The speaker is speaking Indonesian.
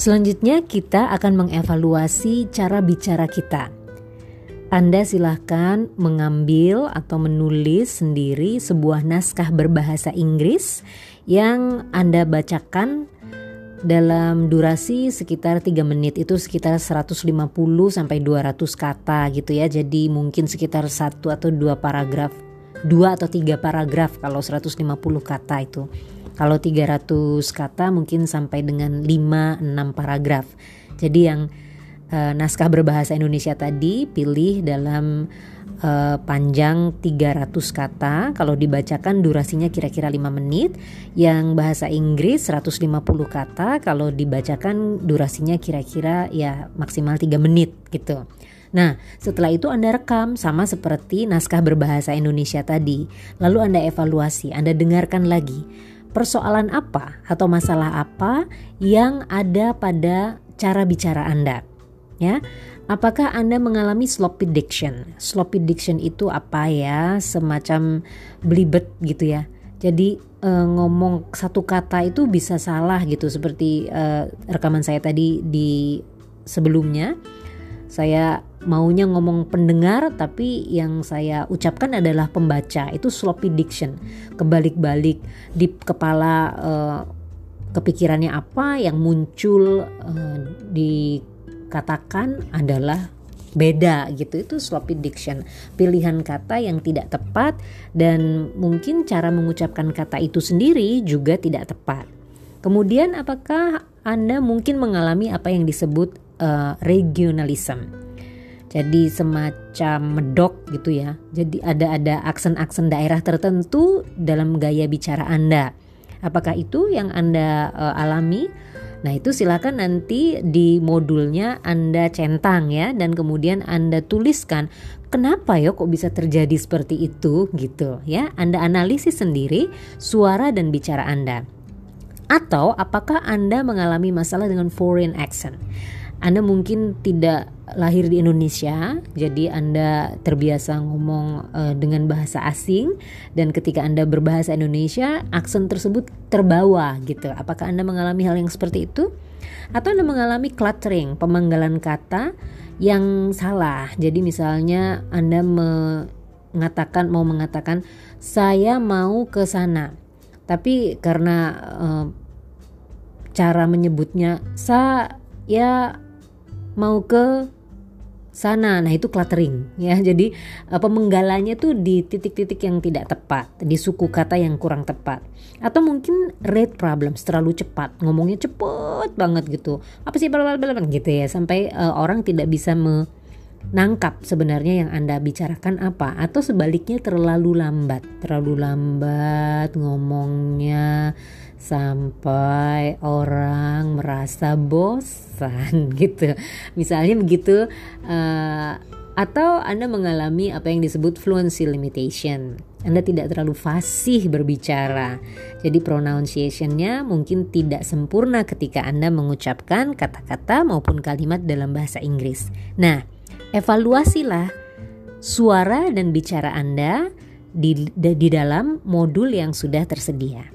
Selanjutnya kita akan mengevaluasi cara bicara kita. Anda silahkan mengambil atau menulis sendiri sebuah naskah berbahasa Inggris yang Anda bacakan dalam durasi sekitar 3 menit itu sekitar 150 sampai 200 kata gitu ya. Jadi mungkin sekitar satu atau dua paragraf, dua atau tiga paragraf kalau 150 kata itu. Kalau 300 kata mungkin sampai dengan 5-6 paragraf. Jadi yang uh, naskah berbahasa Indonesia tadi pilih dalam uh, panjang 300 kata. Kalau dibacakan durasinya kira-kira 5 menit. Yang bahasa Inggris 150 kata. Kalau dibacakan durasinya kira-kira ya maksimal 3 menit gitu. Nah, setelah itu Anda rekam sama seperti naskah berbahasa Indonesia tadi. Lalu Anda evaluasi, Anda dengarkan lagi persoalan apa atau masalah apa yang ada pada cara bicara Anda. Ya. Apakah Anda mengalami sloppy diction? Sloppy diction itu apa ya? Semacam belibet gitu ya. Jadi e, ngomong satu kata itu bisa salah gitu seperti e, rekaman saya tadi di sebelumnya. Saya maunya ngomong pendengar tapi yang saya ucapkan adalah pembaca. Itu sloppy diction. Kebalik-balik di kepala uh, kepikirannya apa yang muncul uh, dikatakan adalah beda gitu. Itu sloppy diction. Pilihan kata yang tidak tepat dan mungkin cara mengucapkan kata itu sendiri juga tidak tepat. Kemudian apakah anda mungkin mengalami apa yang disebut uh, regionalism jadi semacam medok gitu ya. Jadi ada ada aksen-aksen daerah tertentu dalam gaya bicara Anda. Apakah itu yang Anda uh, alami? Nah, itu silakan nanti di modulnya Anda centang ya dan kemudian Anda tuliskan kenapa ya kok bisa terjadi seperti itu gitu ya. Anda analisis sendiri suara dan bicara Anda. Atau apakah Anda mengalami masalah dengan foreign accent? Anda mungkin tidak lahir di Indonesia, jadi Anda terbiasa ngomong uh, dengan bahasa asing dan ketika Anda berbahasa Indonesia, aksen tersebut terbawa gitu. Apakah Anda mengalami hal yang seperti itu? Atau Anda mengalami cluttering, pemanggalan kata yang salah. Jadi misalnya Anda mengatakan mau mengatakan saya mau ke sana. Tapi karena uh, cara menyebutnya sa ya mau ke sana. Nah, itu cluttering ya. Jadi uh, pemenggalannya tuh di titik-titik yang tidak tepat, di suku kata yang kurang tepat. Atau mungkin rate problems terlalu cepat, ngomongnya cepet banget gitu. Apa sih blablabla gitu ya sampai uh, orang tidak bisa menangkap sebenarnya yang Anda bicarakan apa atau sebaliknya terlalu lambat, terlalu lambat ngomongnya sampai orang merasa bosan gitu. Misalnya begitu uh, atau Anda mengalami apa yang disebut fluency limitation. Anda tidak terlalu fasih berbicara. Jadi pronunciationnya mungkin tidak sempurna ketika Anda mengucapkan kata-kata maupun kalimat dalam bahasa Inggris. Nah, evaluasilah suara dan bicara Anda di, di dalam modul yang sudah tersedia.